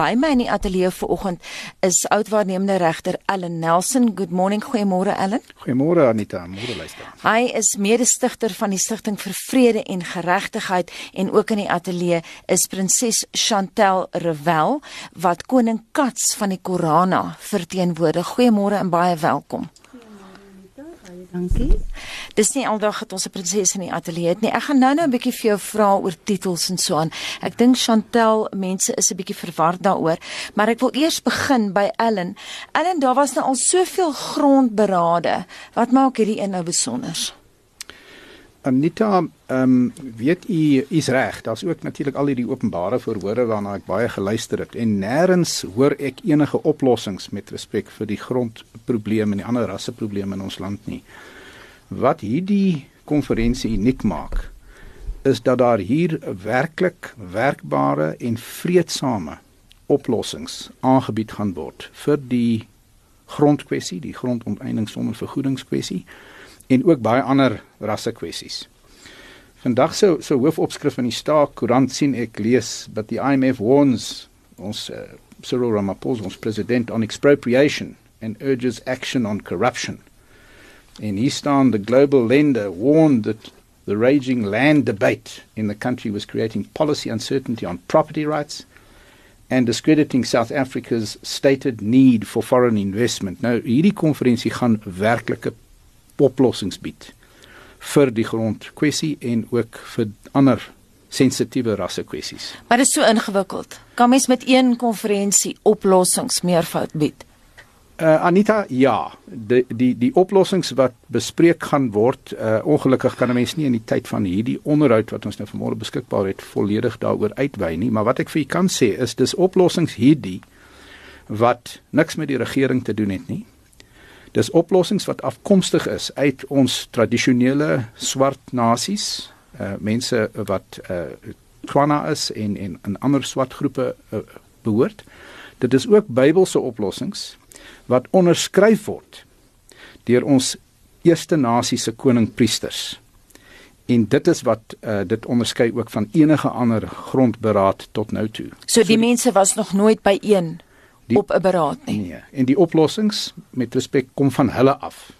by my in die ateljee vanoggend is oudwaarnemende regter Ellen Nelson. Good morning, goeiemôre Ellen. Goeiemôre Anita, môre luister. Hy is mede-stigter van die Stichting vir Vrede en Geregtigheid en ook in die ateljee is prinses Chantel Revel wat koning Kats van die Korana verteenwoordig. Goeiemôre en baie welkom. Dankie. Dis nie aldag dat ons 'n prinses in die ateljee het nie. Ek gaan nou-nou 'n bietjie vir jou vra oor titels en so aan. Ek dink Chantel, mense is 'n bietjie verward daaroor, maar ek wil eers begin by Ellen. Ellen, daar was nou al soveel grondberade. Wat maak hierdie een nou besonder? Anita, ehm um, weet u is reg. Daar's ook natuurlik al hierdie openbare verhore waarna ek baie geluister het en nêrens hoor ek enige oplossings met respek vir die grondprobleme en die ander rasseprobleme in ons land nie. Wat hierdie konferensie uniek maak, is dat daar hier werklik werkbare en vredesame oplossings aangebied gaan word vir die grondkwessie, die grondonteiening sonder vergoedingskwessie en ook baie ander rasse kwessies. Vandag se so hoofopskrif in die Staat-koerant sien ek lees dat die IMF warns ons uh, Cyril Ramaphosa ons president on expropriation and urges action on corruption. In hier staan the global lender warned that the raging land debate in the country was creating policy uncertainty on property rights and discrediting South Africa's stated need for foreign investment. Nou hierdie konferensie gaan werklike oplossings bied vir die grondkwessie en ook vir ander sensitiewe rasse kwessies. Maar dit is so ingewikkeld. Kan mens met een konferensie oplossings meervoud bied? Uh Anita, ja, die die die oplossings wat bespreek gaan word, uh ongelukkig kan 'n mens nie in die tyd van hierdie onderhoud wat ons nou vanmôre beskikbaar het volledig daaroor uitwy nie, maar wat ek vir u kan sê is dis oplossings hierdie wat niks met die regering te doen het nie. Dis oplossings wat afkomstig is uit ons tradisionele swart nasies, uh mense wat uh Kwana is en en in ander swart groepe uh, behoort. Dit is ook Bybelse oplossings wat onderskryf word deur ons eerste nasie se koningpriesters. En dit is wat uh, dit onderskei ook van enige ander grondberaad tot nou toe. So die so, mense was nog nooit by een die, op 'n beraad nie. Nee, en die oplossings met respek kom van hulle af.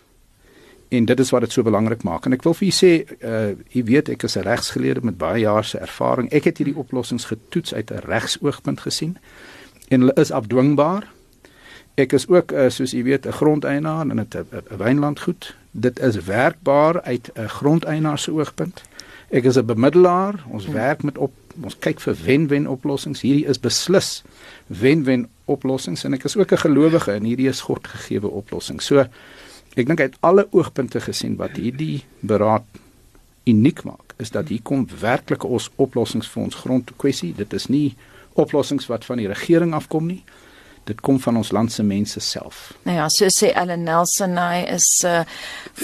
En dit is wat dit so belangrik maak. En ek wil vir u sê, uh u weet ek is 'n regsgeleerde met baie jare se ervaring. Ek het hierdie oplossings getoets uit 'n regsoogpunt gesien en hulle is afdwingbaar. Ek is ook uh, soos u weet 'n grondeienaar en 'n wynlandgoed. Dit is werkbaar uit 'n grondeienaar se oogpunt. Ek is 'n bemiddelaar. Ons hmm. werk met op ons kyk vir wen-wen oplossings. Hierdie is beslis wen-wen oplossings en ek is ook 'n gelowige en hierdie is God gegeewe oplossing. So ek dink uit alle oogpunte gesien wat hierdie beraad uniek maak, is dat hier kom werklike ons oplossings vir ons grondkwessie. Dit is nie oplossings wat van die regering afkom nie dit kom van ons land se mense self. Nou ja, so sê Ellen Nelson, hy is 'n uh,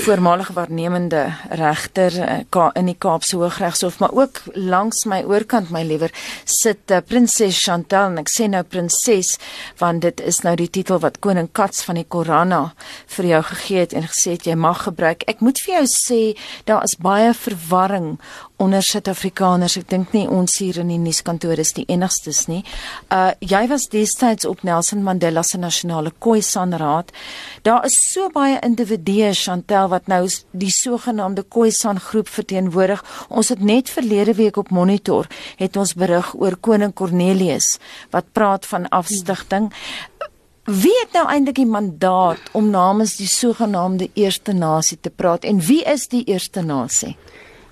voormalige waarnemende regter uh, in die Kaapse Hooggeregshof, maar ook langs my oorkant my liewer sit uh, prinses Chantal en ek sê nou prinses want dit is nou die titel wat koning Kats van die Korana vir jou gegee het en gesê het jy mag gebruik. Ek moet vir jou sê daar is baie verwarring onder Suid-Afrikaners. Ek dink nie ons hier in die nuuskantoor is die enigstes nie. Uh jy was destyds op Nelson Mandela se nasionale Khoisan Raad. Daar is so baie individue Chantel wat nou die sogenaamde Khoisan groep verteenwoordig. Ons het net verlede week op Monitor het ons berig oor koning Cornelius wat praat van afstigting. Wie het nou eintlik die mandaat om namens die sogenaamde eerste nasie te praat en wie is die eerste nasie?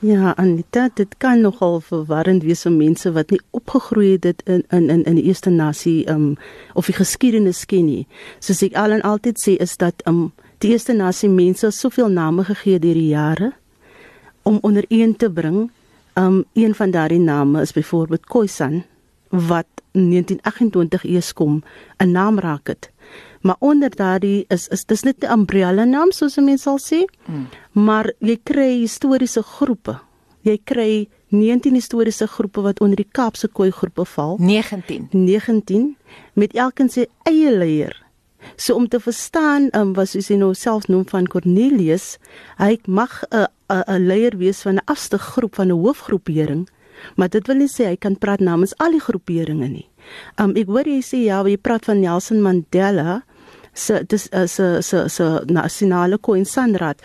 Ja, Anita, dit kan nogal verwarrend wees vir mense wat nie opgegroei het dit in in in in die eerste nasie um of die geskiedenis ken nie. Soos ek al en altyd sê is dat um die eerste nasie mense soveel name gegee deur die jare om onder een te bring. Um een van daardie name is byvoorbeeld Khoisan wat 1928 eers kom 'n naam raak het maar onder daardie is is dis net 'n umbrella naam soos mense sal sê. Mm. Maar jy kry historiese groepe. Jy kry 19 historiese groepe wat onder die Kaapse Khoi groepe val. 19. 19 met elkeen sy eie leier. So om te verstaan, um, was soos hy nou self noem van Cornelius, hy mag 'n 'n 'n leier wees van 'n afste groep van 'n hoofgroepering Maar dit wil nie sê hy kan praat namens al die groeperinge nie. Um ek hoor jy sê ja, jy praat van Nelson Mandela se dis uh, se se se nasionale koinsanraad.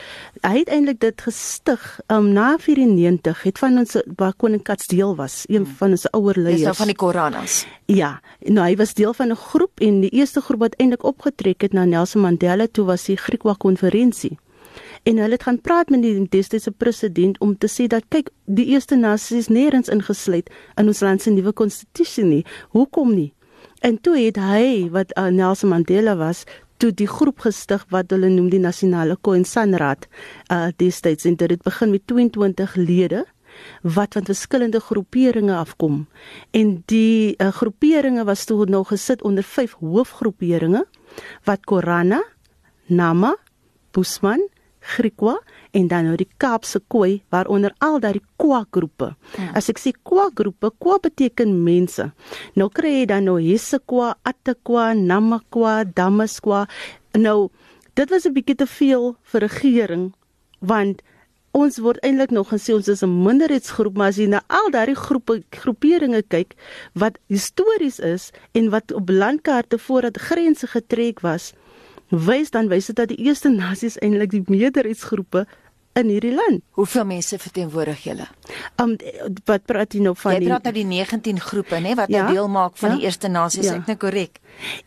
Hy het eintlik dit gestig um na 94 het van ons waar koning Kats deel was, een hmm. van ons ouer leiers. Dis nou van die Koranas. Ja, nou hy was deel van 'n groep en die eerste groep wat eintlik opgetrek het na Nelson Mandela toe was die Griekwa konferensie en hulle het gaan praat met die destydse president om te sê dat kyk die eerste nasies nêrens ingesluit in ons land se nuwe konstitusie nie. Hoekom nie? En toe het hy wat uh, Nelson Mandela was toe die groep gestig wat hulle noem die nasionale koinsanraad uh destyds. En dit het begin met 22 lede wat van verskillende groeperinge afkom. En die uh, groeperinge was toe nog gesit onder vyf hoofgroeperinge wat Korana, Nama, Busman, Griekwa en dan nou die Kaapse Koi waaronder al daai Kwa groepe. Ja. As ek sê Kwa groepe, Kwa beteken mense. Nou kry jy dan nou Hesekwa, Atekwa, Namakwa, Damaskwa. Nou dit was 'n bietjie te veel vir regering want ons word eintlik nog gesê ons is 'n minderheidsgroep maar as jy na al daai groepe groeperinge kyk wat histories is en wat op landkaarte voordat grense getrek was wys dan wys dit dat die eerste nasies eintlik die meerderheidsgroepe in hierdie land. Hoeveel mense verteenwoordig julle? Um wat praat jy nou van jy die Jy praat nou die 19 groepe, nê, wat ja, nou deel maak van ja, die eerste nasies, ja. ek nou korrek.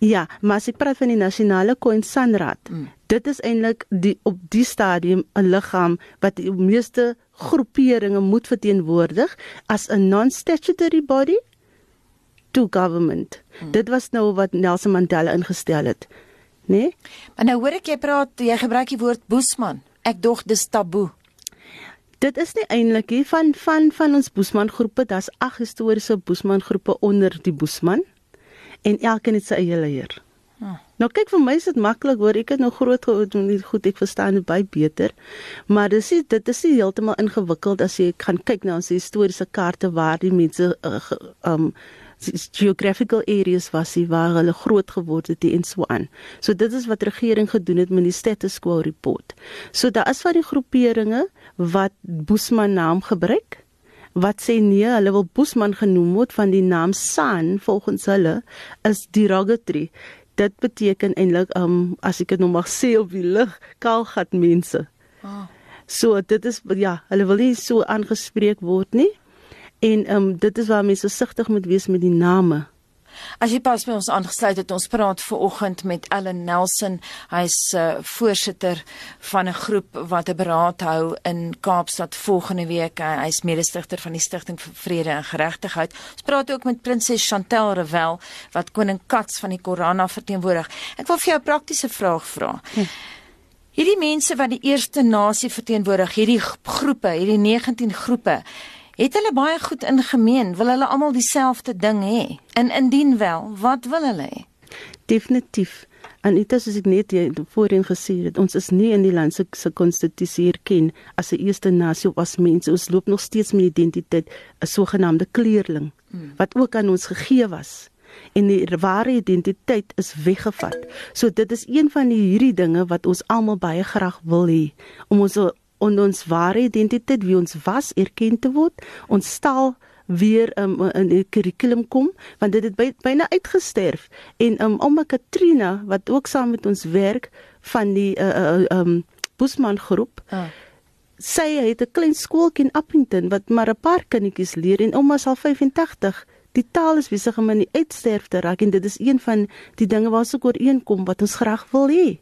Ja, maar as ek praat van die nasionale Khoisanraad, mm. dit is eintlik die op die stadium 'n liggaam wat die meeste groeperinge moet verteenwoordig as 'n non-statutory body to government. Mm. Dit was nou wat Nelson Mandela ingestel het nê? Nee? Maar nou hoor ek jy praat, jy gebruik die woord boesman. Ek dog dis taboe. Dit is nie eintlik hier van van van ons boesman groepe, daar's ag historiese boesman groepe onder die boesman en elkeen het sy eie leier. Hm. Nou kyk vir my is dit maklik hoor ek het nou groot geword goed ek verstaan dit baie beter maar dis nie, dit is nie heeltemal ingewikkeld as jy gaan kyk na ons historiese kaarte waar die mense uh, um geographical areas was hy waar hulle groot geword het en so aan. So dit is wat regering gedoen het met die status quo report. So daar is van die groeperinge wat Boesman naam gebruik wat sê nee, hulle wil Boesman genoem word van die naam San volgens hulle is derogatory. Dit beteken eintlik um as ek dit nou mag sê op die lig, kaalgat mense. Oh. So dit is ja, hulle wil nie so aangespreek word nie. En ehm um, dit is waar mense sigtig moet wees met die name. As jy pas by ons aangesluit het, ons praat ver oggend met Ellen Nelson. Hy's uh, voorsitter van 'n groep wat 'n beraad hou in Kaapstad volgende week. Hy's mede-stigter van die Stichting vir Vrede en Geregtigheid. Ons praat ook met prinses Chantel Revel wat koning Kats van die Korana verteenwoordig. Ek wil vir jou 'n praktiese vraag vra. Hm. Hierdie mense wat die eerste nasie verteenwoordig, hierdie groepe, hierdie 19 groepe, Het hulle baie goed ingemeen? Wil hulle almal dieselfde ding hê? En indien wel, wat wil hulle hê? Definitief. En dit is ek net voorheen gesê het, ons is nie in die land se se konstitusie erken as 'n eerste nasie of as mense. Ons loop nog steeds met identiteit, 'n sogenaamde kleerling hmm. wat ook aan ons gegee was en die ware identiteit is weggevat. So dit is een van die hierdie dinge wat ons almal baie graag wil hê om ons om ons ware identiteit wie ons was erken te word. Ons stal weer um, in die kurrikulum kom want dit het by, byna uitgesterf en um, ouma Katrina wat ook saam met ons werk van die uh, uh, um Busman groep uh. sy het 'n klein skooltjie in Appington wat maar 'n paar kindertjies leer en ouma is al 85 die taal is besig om in die uitsterf te raak en dit is een van die dinge waar ons ook ooreenkom wat ons graag wil hê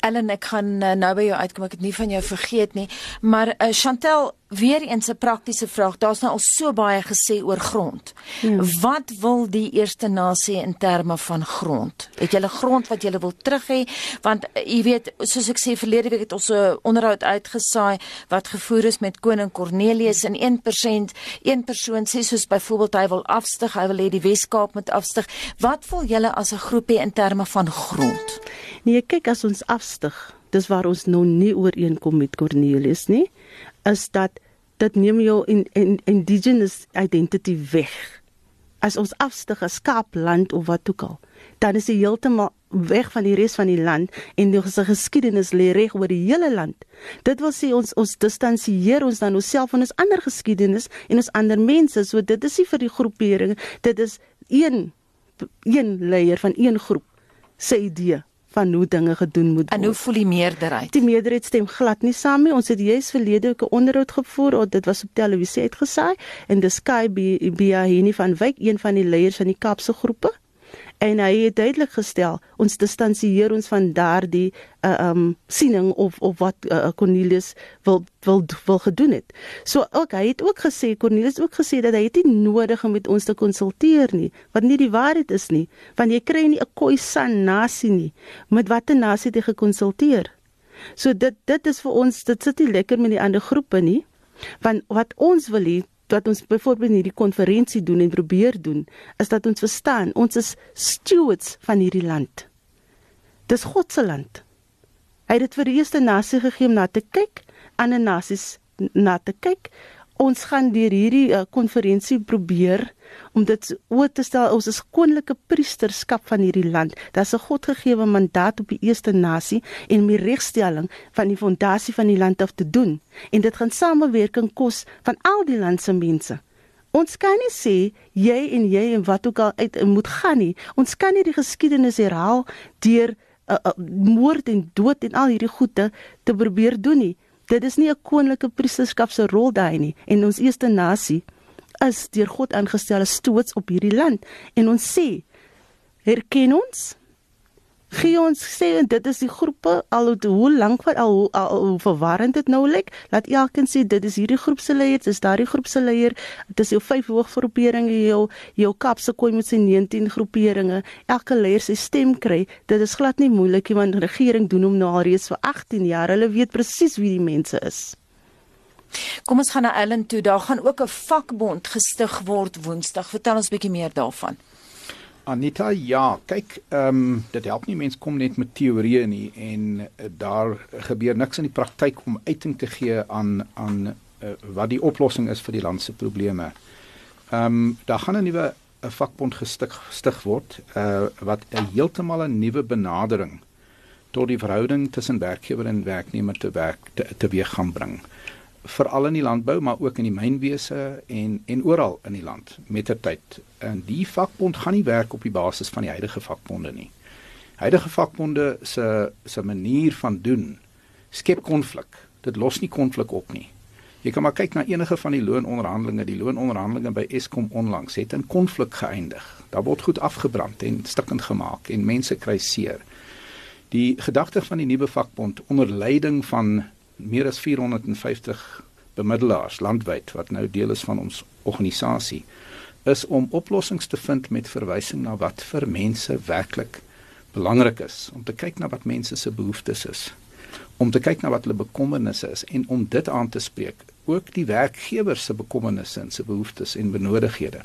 Ellen, ek gaan uh, nou by jou uitkom. Ek het nie van jou vergeet nie. Maar uh, Chantel, weer eens 'n praktiese vraag. Daar's nou al so baie gesê oor grond. Ja. Wat wil die eerste nasie in terme van grond? Het julle grond wat julle wil terug hê? Want uh, jy weet, soos ek sê verlede week het ons 'n onderhoud uitgesaai wat gevoer is met koning Cornelius en 1% een persoon sê soos byvoorbeeld hy wil afstyg, hy wil hê die Wes-Kaap moet afstyg. Wat wil julle as 'n groepie in terme van grond? Nee, kyk as ons afstyg, dis waar ons nou nie ooreenkom met Cornelius nie, is dat dit neem jou in, in indigenous identity weg. As ons afstyg as Kaapland of wat ook al, dan is dit heeltemal weg van die res van die land en die geskiedenis lê reg oor die hele land. Dit wil sê ons ons distansieer ons dan onsself van ons ander geskiedenis en ons ander mense. So dit is nie vir die groepering, dit is een een leier van een groep se idee van hoe dinge gedoen moet word. En hoe voel die meerderheid? Die meerderheid stem glad nie saam nie. Ons het juis verlede week 'n onderhoud gevoer, dit was op televisie uitgesaai en dis Sky Biahini van Wyk, een van die leiers van die Kaapse groepe en hy het duidelik gestel ons distansieer ons van daardie uh, um siening of of wat uh, Cornelius wil wil wil gedoen het. So ook hy het ook gesê Cornelius ook gesê dat hy het nie nodig om met ons te konsulteer nie, wat nie die waarheid is nie, want jy kry nie 'n Khoisan nasie nie met watter nasie jy gekonsulteer. So dit dit is vir ons dit sit nie lekker met die ander groepe nie. Want wat ons wil hê wat ons byvoorbeeld in hierdie konferensie doen en probeer doen, is dat ons verstaan ons is stewards van hierdie land. Dis God se land. Hy het dit vir die eerste nasie gegee om na te kyk, ander nasies na te kyk ons gaan deur hierdie uh, konferensie probeer om dit oor te stel ons is koninklike priesterskap van hierdie land. Daar's 'n Godgegewe mandaat op die eerste nasie en om die regstelling van die fondasie van die land af te doen. En dit gaan samewerking kos van al die land se mense. Ons kan nie sê jy en jy en wat ook al uit moet gaan nie. Ons kan nie die geskiedenis herhaal deur uh, uh, moord en dood en al hierdie goede te probeer doen nie. Dit is nie 'n koninklike priesterskap se rol daai nie. En ons eerste nasie is deur God aangestel as stoots op hierdie land. En ons sê herken ons gee ons sê dit is die groepe al hoe lank wat al hoe, al hoe verwarrend dit nou lyk laat elkeen sê dit is hierdie groep se leier dis daardie groep se leier dit is jou vyf hooggroeperinge jou jou kapse koi met sy 19 groeperinge elke leier sy stem kry dit is glad nie moeilik nie want die regering doen hom nou al reeds vir 18 jaar hulle weet presies wie die mense is Kom ons gaan na Ellen toe. Daar gaan ook 'n vakbond gestig word Woensdag. Vertel ons bietjie meer daarvan. Anita, ja, kyk, ehm um, dit help nie mense kom net met teorieë nie en uh, daar gebeur niks in die praktyk om uiting te gee aan aan uh, wat die oplossing is vir die land se probleme. Ehm um, daar gaan 'n nuwe 'n vakbond gestig gestig word uh, wat 'n heeltemal 'n nuwe benadering tot die verhouding tussen werkgewer en werknemer te werk te, te weer gaan bring veral in die landbou maar ook in die mynwese en en oral in die land mettertyd. En die vakbond gaan nie werk op die basis van die huidige vakbonde nie. Huidige vakbonde se se manier van doen skep konflik. Dit los nie konflik op nie. Jy kan maar kyk na enige van die loononderhandelinge, die loononderhandelinge by Eskom onlangs het in konflik geëindig. Daar word goed afgebrand en stikkend gemaak en mense kry seer. Die gedagte van die nuwe vakbond onder leiding van meer as 450 bemiddelaars landwyd wat nou deel is van ons organisasie is om oplossings te vind met verwysing na wat vir mense werklik belangrik is. Om te kyk na wat mense se behoeftes is. Om te kyk na wat hulle bekommernisse is en om dit aan te spreek. Ook die werkgewer se bekommernisse en se behoeftes en benodighede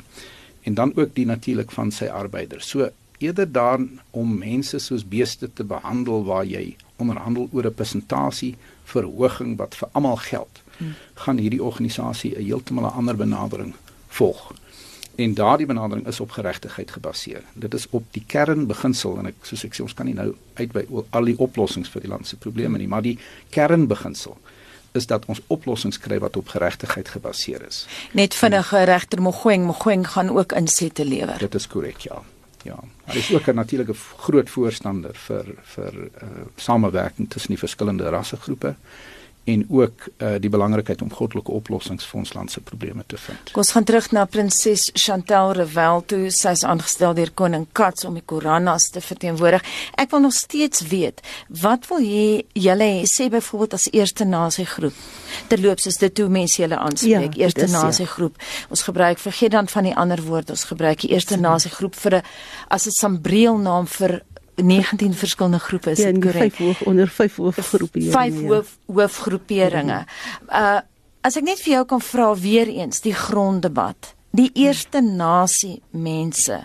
en dan ook die natuurlik van sy arbeiders so eerder dan om mense soos beeste te behandel waar jy onderhandel oor 'n persentasie verhoging wat vir almal geld, hmm. gaan hierdie organisasie 'n heeltemal 'n ander benadering volg. En daardie benadering is op geregtigheid gebaseer. Dit is op die kernbeginsel en ek soos ek sê ons kan nie nou uitwy al die oplossings vir die land se probleme nie, maar die kernbeginsel is dat ons oplossings kry wat op geregtigheid gebaseer is. Net vinnige regter Mogoeng, Mogoeng gaan ook insette lewer. Dit is korrek, ja. Ja, hy is ook 'n natuurlike groot voorstander vir vir uh, samewerking tussen die verskillende rassegroepe en ook uh, die belangrikheid om goddelike oplossings vir ons land se probleme te vind. Ons gaan terug na prinses Chantal Revel toe sy is aangestel deur koning Kats om die Koranas te verteenwoordig. Ek wil nog steeds weet, wat wil jy julle sê byvoorbeeld as eerste nasie groep? Terloops is dit hoe mense julle aanspreek, ja, eerste nasie groep. Ja. Ons gebruik vergeet dan van die ander woord, ons gebruik die eerste nasie groep vir 'n as 'n sambreel naam vir 19 verskillende groepe is dit ja, korrek? Ja, vyf onder vyf hoofgroepe. Vyf hoof hoofgroeperinge. Uh as ek net vir jou kan vra weer eens die gronddebat. Die eerste nasie mense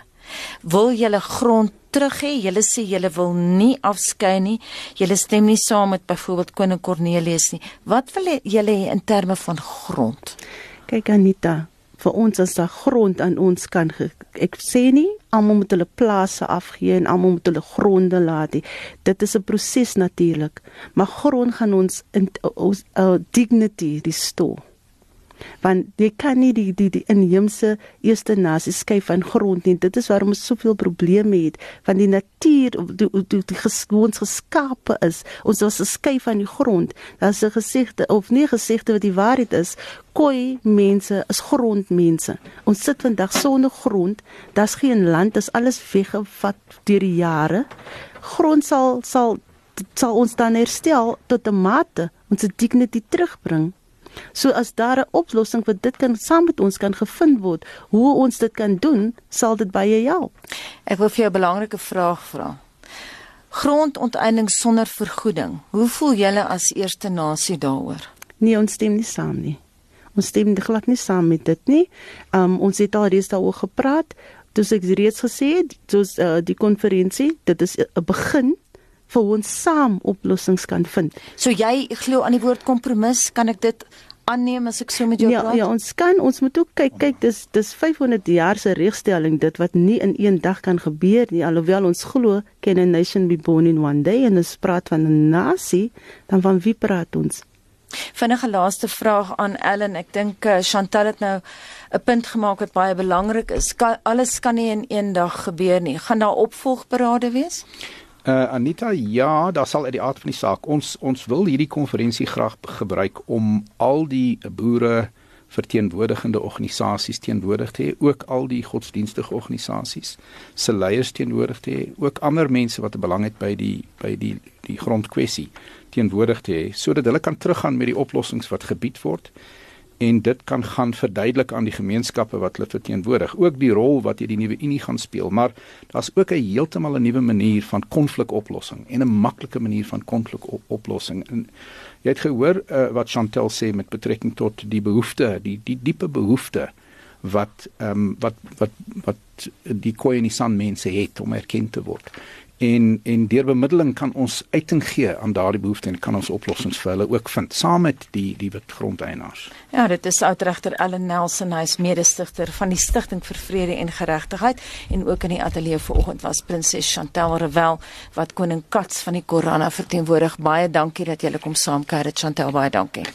wil julle grond terug hê. Julle sê julle wil nie afskei nie. Julle stem nie saam met byvoorbeeld koning Cornelius nie. Wat wil julle hê in terme van grond? Kyk Anita, vir ons as daar grond aan ons kan ek sê nie almal moet hulle plase afgee en almal moet hulle gronde laat nie. Dit is 'n proses natuurlik, maar grond gaan ons in ons uh, dignity restore want jy kan nie die die die inheemse eerste nasie skei van grond nie. Dit is waarom ons soveel probleme het. Van die natuur die die, die geskoons geskape is ons was geskei van die grond. Daar's 'n gesegde of nie gesegde wat die waarheid is. Koi mense is grondmense. Ons sit vandag sonder grond. Daar's geen land is alles weggevat deur die jare. Grond sal sal sal ons dan herstel tot 'n mate ons dignity terugbring So as daar 'n oplossing vir dit kan saam met ons kan gevind word, hoe ons dit kan doen, sal dit baie help. Ek wil vir jou 'n belangrike vraag vra. Grondonteiening sonder vergoeding. Hoe voel julle as eerste nasie daaroor? Nee, ons stem nie saam nie. Ons stem glad nie saam met dit nie. Um ons het al reeds daaroor gepraat. Dis ek reeds gesê het, soos uh, die konferensie, dit is 'n begin vir ons saam oplossings kan vind. So jy glo aan die woord kompromis, kan ek dit aanneem as ek so met jou ja, praat? Ja, ons kan ons moet ook kyk, kyk, dis dis 500 jaar se regstelling dit wat nie in een dag kan gebeur nie. Alhoewel ons glo can a nation be born in one day en ons praat van 'n nasie, dan van wie praat ons? Vinnige laaste vraag aan Ellen. Ek dink uh, Chantal het nou 'n punt gemaak wat baie belangrik is. Kan, alles kan nie in een dag gebeur nie. Gaan daar opvolgberade wees? Uh Anita, ja, daar sal uit die aard van die saak. Ons ons wil hierdie konferensie graag gebruik om al die boere verteenwoordigende organisasies teenwoordig te hê, ook al die godsdienstige organisasies se leiers teenwoordig te hê, ook ander mense wat 'n belang het by die by die die grondkwessie teenwoordig te hê sodat hulle kan teruggaan met die oplossings wat gebied word en dit kan gaan verduidelik aan die gemeenskappe wat hulle verteenwoordig ook die rol wat hierdie nuwe unie gaan speel. Maar daar's ook 'n heeltemal 'n nuwe manier van konflikoplossing en 'n maklike manier van konflikoplossing. En jy het gehoor uh, wat Chantel sê met betrekking tot die behoefte die die diepe behoefte wat ehm um, wat wat wat die Khoisan en San mense het om erken te word en en deur bemiddeling kan ons uiting gee aan daardie behoeftes en kan ons oplossings vir hulle ook vind saam met die die wit grondeienaars. Ja, dit is oudregter Ellen Nelson, hy is mede-stigter van die Stichting vir Vrede en Geregtigheid en ook in die ateljee vanoggend was prinses Chantel Revel wat koning Kats van die Korana verteenwoordig. Baie dankie dat jy kom saamkuier, Chantel, baie dankie.